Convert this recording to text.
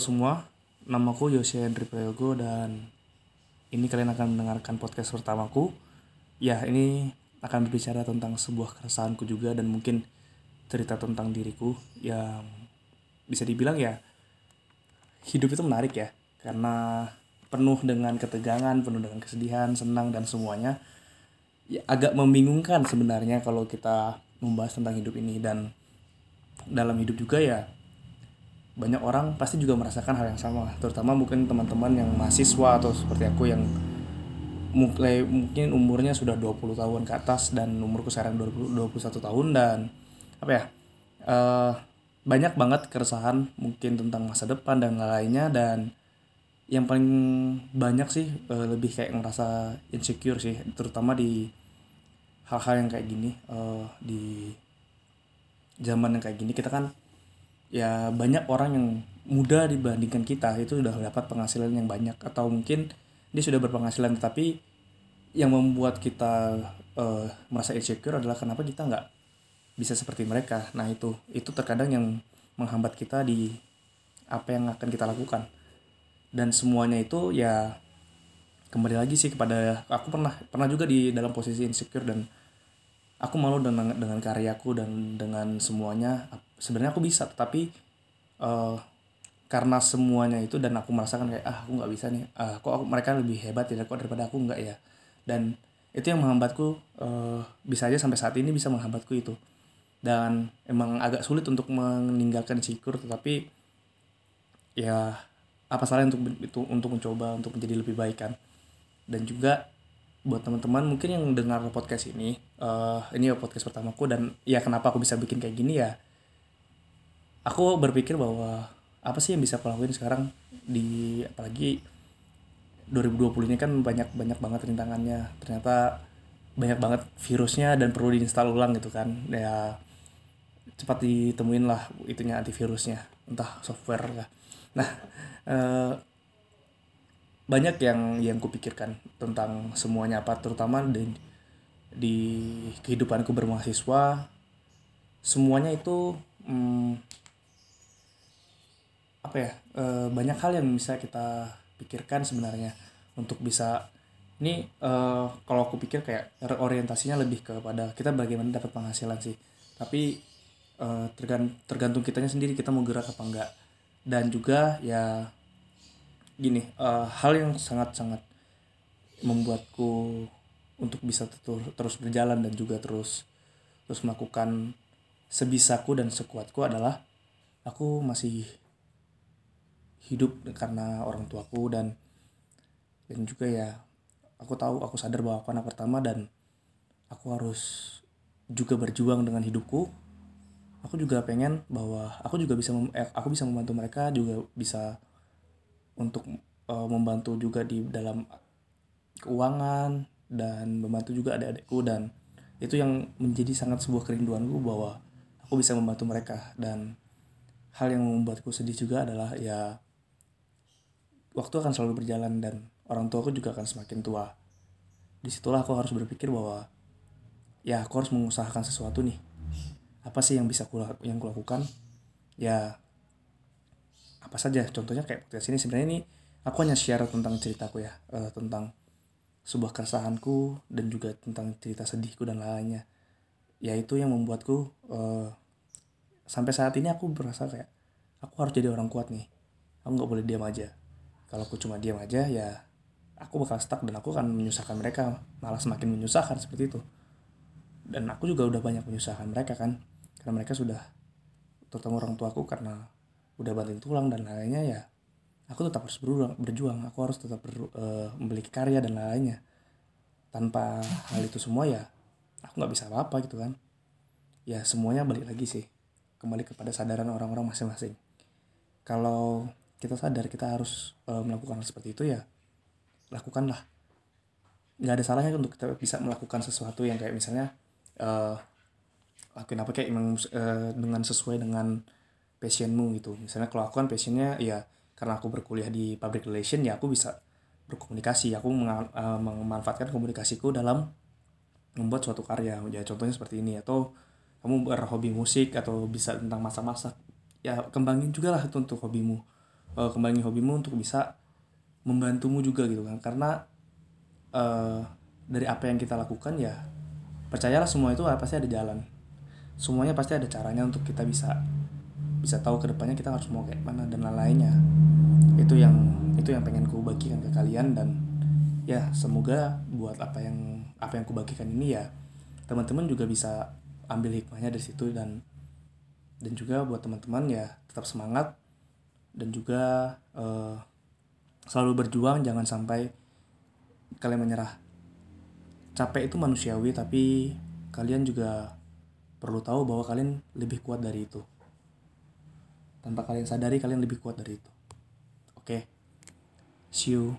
semua, namaku Yosia Hendri Prayogo dan ini kalian akan mendengarkan podcast pertamaku. Ya, ini akan berbicara tentang sebuah keresahanku juga dan mungkin cerita tentang diriku yang bisa dibilang ya hidup itu menarik ya karena penuh dengan ketegangan, penuh dengan kesedihan, senang dan semuanya. Ya, agak membingungkan sebenarnya kalau kita membahas tentang hidup ini dan dalam hidup juga ya banyak orang pasti juga merasakan hal yang sama terutama mungkin teman-teman yang mahasiswa atau seperti aku yang mulai mungkin umurnya sudah 20 tahun ke atas dan umurku sekarang 20, 21 tahun dan apa ya uh, banyak banget keresahan mungkin tentang masa depan dan lainnya dan yang paling banyak sih uh, lebih kayak ngerasa insecure sih terutama di hal-hal yang kayak gini uh, di zaman yang kayak gini. Kita kan ya banyak orang yang muda dibandingkan kita itu sudah dapat penghasilan yang banyak. Atau mungkin dia sudah berpenghasilan tetapi yang membuat kita uh, merasa insecure adalah kenapa kita nggak bisa seperti mereka. Nah itu itu terkadang yang menghambat kita di apa yang akan kita lakukan. Dan semuanya itu ya kembali lagi sih kepada aku pernah pernah juga di dalam posisi insecure dan aku malu dengan dengan karyaku dan dengan semuanya. Sebenarnya aku bisa tetapi uh, karena semuanya itu dan aku merasakan kayak ah aku nggak bisa nih. Ah, kok aku, mereka lebih hebat ya kok daripada aku nggak ya? Dan itu yang menghambatku uh, bisa aja sampai saat ini bisa menghambatku itu. Dan emang agak sulit untuk meninggalkan sikur tetapi ya apa salahnya untuk itu untuk mencoba untuk menjadi lebih baik kan? Dan juga buat teman-teman mungkin yang dengar podcast ini uh, ini ya podcast pertamaku dan ya kenapa aku bisa bikin kayak gini ya aku berpikir bahwa apa sih yang bisa aku lakuin sekarang di apalagi 2020 ini kan banyak banyak banget rintangannya. Ternyata banyak banget virusnya dan perlu diinstal ulang gitu kan. Ya cepat ditemuin lah itunya antivirusnya entah software lah nah eh, banyak yang yang kupikirkan tentang semuanya apa terutama di di kehidupanku bermahasiswa. Semuanya itu hmm, apa ya e, banyak hal yang bisa kita pikirkan sebenarnya untuk bisa ini e, kalau aku pikir kayak orientasinya lebih kepada kita bagaimana dapat penghasilan sih. Tapi e, tergant tergantung kitanya sendiri kita mau gerak apa enggak. Dan juga ya gini e, hal yang sangat sangat membuatku untuk bisa terus berjalan dan juga terus terus melakukan sebisaku dan sekuatku adalah aku masih hidup karena orang tuaku dan dan juga ya aku tahu aku sadar bahwa aku anak pertama dan aku harus juga berjuang dengan hidupku. Aku juga pengen bahwa aku juga bisa eh, aku bisa membantu mereka juga bisa untuk uh, membantu juga di dalam keuangan dan membantu juga adik-adikku dan itu yang menjadi sangat sebuah kerinduanku bahwa aku bisa membantu mereka dan hal yang membuatku sedih juga adalah ya waktu akan selalu berjalan dan orang tua aku juga akan semakin tua. Di situlah aku harus berpikir bahwa ya aku harus mengusahakan sesuatu nih. Apa sih yang bisa aku yang kulakukan? Ya apa saja. Contohnya kayak podcast ini sebenarnya ini aku hanya share tentang ceritaku ya, uh, tentang sebuah keresahanku dan juga tentang cerita sedihku dan lainnya. Ya itu yang membuatku uh, sampai saat ini aku berasa kayak aku harus jadi orang kuat nih. Aku nggak boleh diam aja kalau aku cuma diam aja ya aku bakal stuck dan aku akan menyusahkan mereka malah semakin menyusahkan seperti itu dan aku juga udah banyak menyusahkan mereka kan karena mereka sudah terutama orang tuaku karena udah banting tulang dan lainnya ya aku tetap harus berjuang, berjuang. aku harus tetap ber, uh, memiliki karya dan lainnya tanpa hal itu semua ya aku nggak bisa apa-apa gitu kan. Ya semuanya balik lagi sih. Kembali kepada sadaran orang-orang masing-masing. Kalau kita sadar kita harus uh, melakukan hal seperti itu ya lakukanlah. Nggak ada salahnya untuk kita bisa melakukan sesuatu yang kayak misalnya uh, lakuin apa kayak emang dengan sesuai dengan passionmu gitu. Misalnya kalau aku kan passionnya ya karena aku berkuliah di public relation ya aku bisa berkomunikasi. Aku uh, memanfaatkan komunikasiku dalam membuat suatu karya. Ya contohnya seperti ini. Atau kamu berhobi musik atau bisa tentang masak-masak. Ya kembangin juga lah itu untuk hobimu. Uh, kembali hobimu untuk bisa membantumu juga gitu kan. Karena uh, dari apa yang kita lakukan ya percayalah semua itu pasti ada jalan. Semuanya pasti ada caranya untuk kita bisa bisa tahu ke depannya kita harus mau kayak mana dan lain-lainnya. Itu yang itu yang pengen ku bagikan ke kalian dan ya semoga buat apa yang apa yang ku bagikan ini ya teman-teman juga bisa ambil hikmahnya dari situ dan dan juga buat teman-teman ya tetap semangat dan juga uh, selalu berjuang jangan sampai kalian menyerah. Capek itu manusiawi tapi kalian juga perlu tahu bahwa kalian lebih kuat dari itu tanpa kalian sadari kalian lebih kuat dari itu oke okay? see you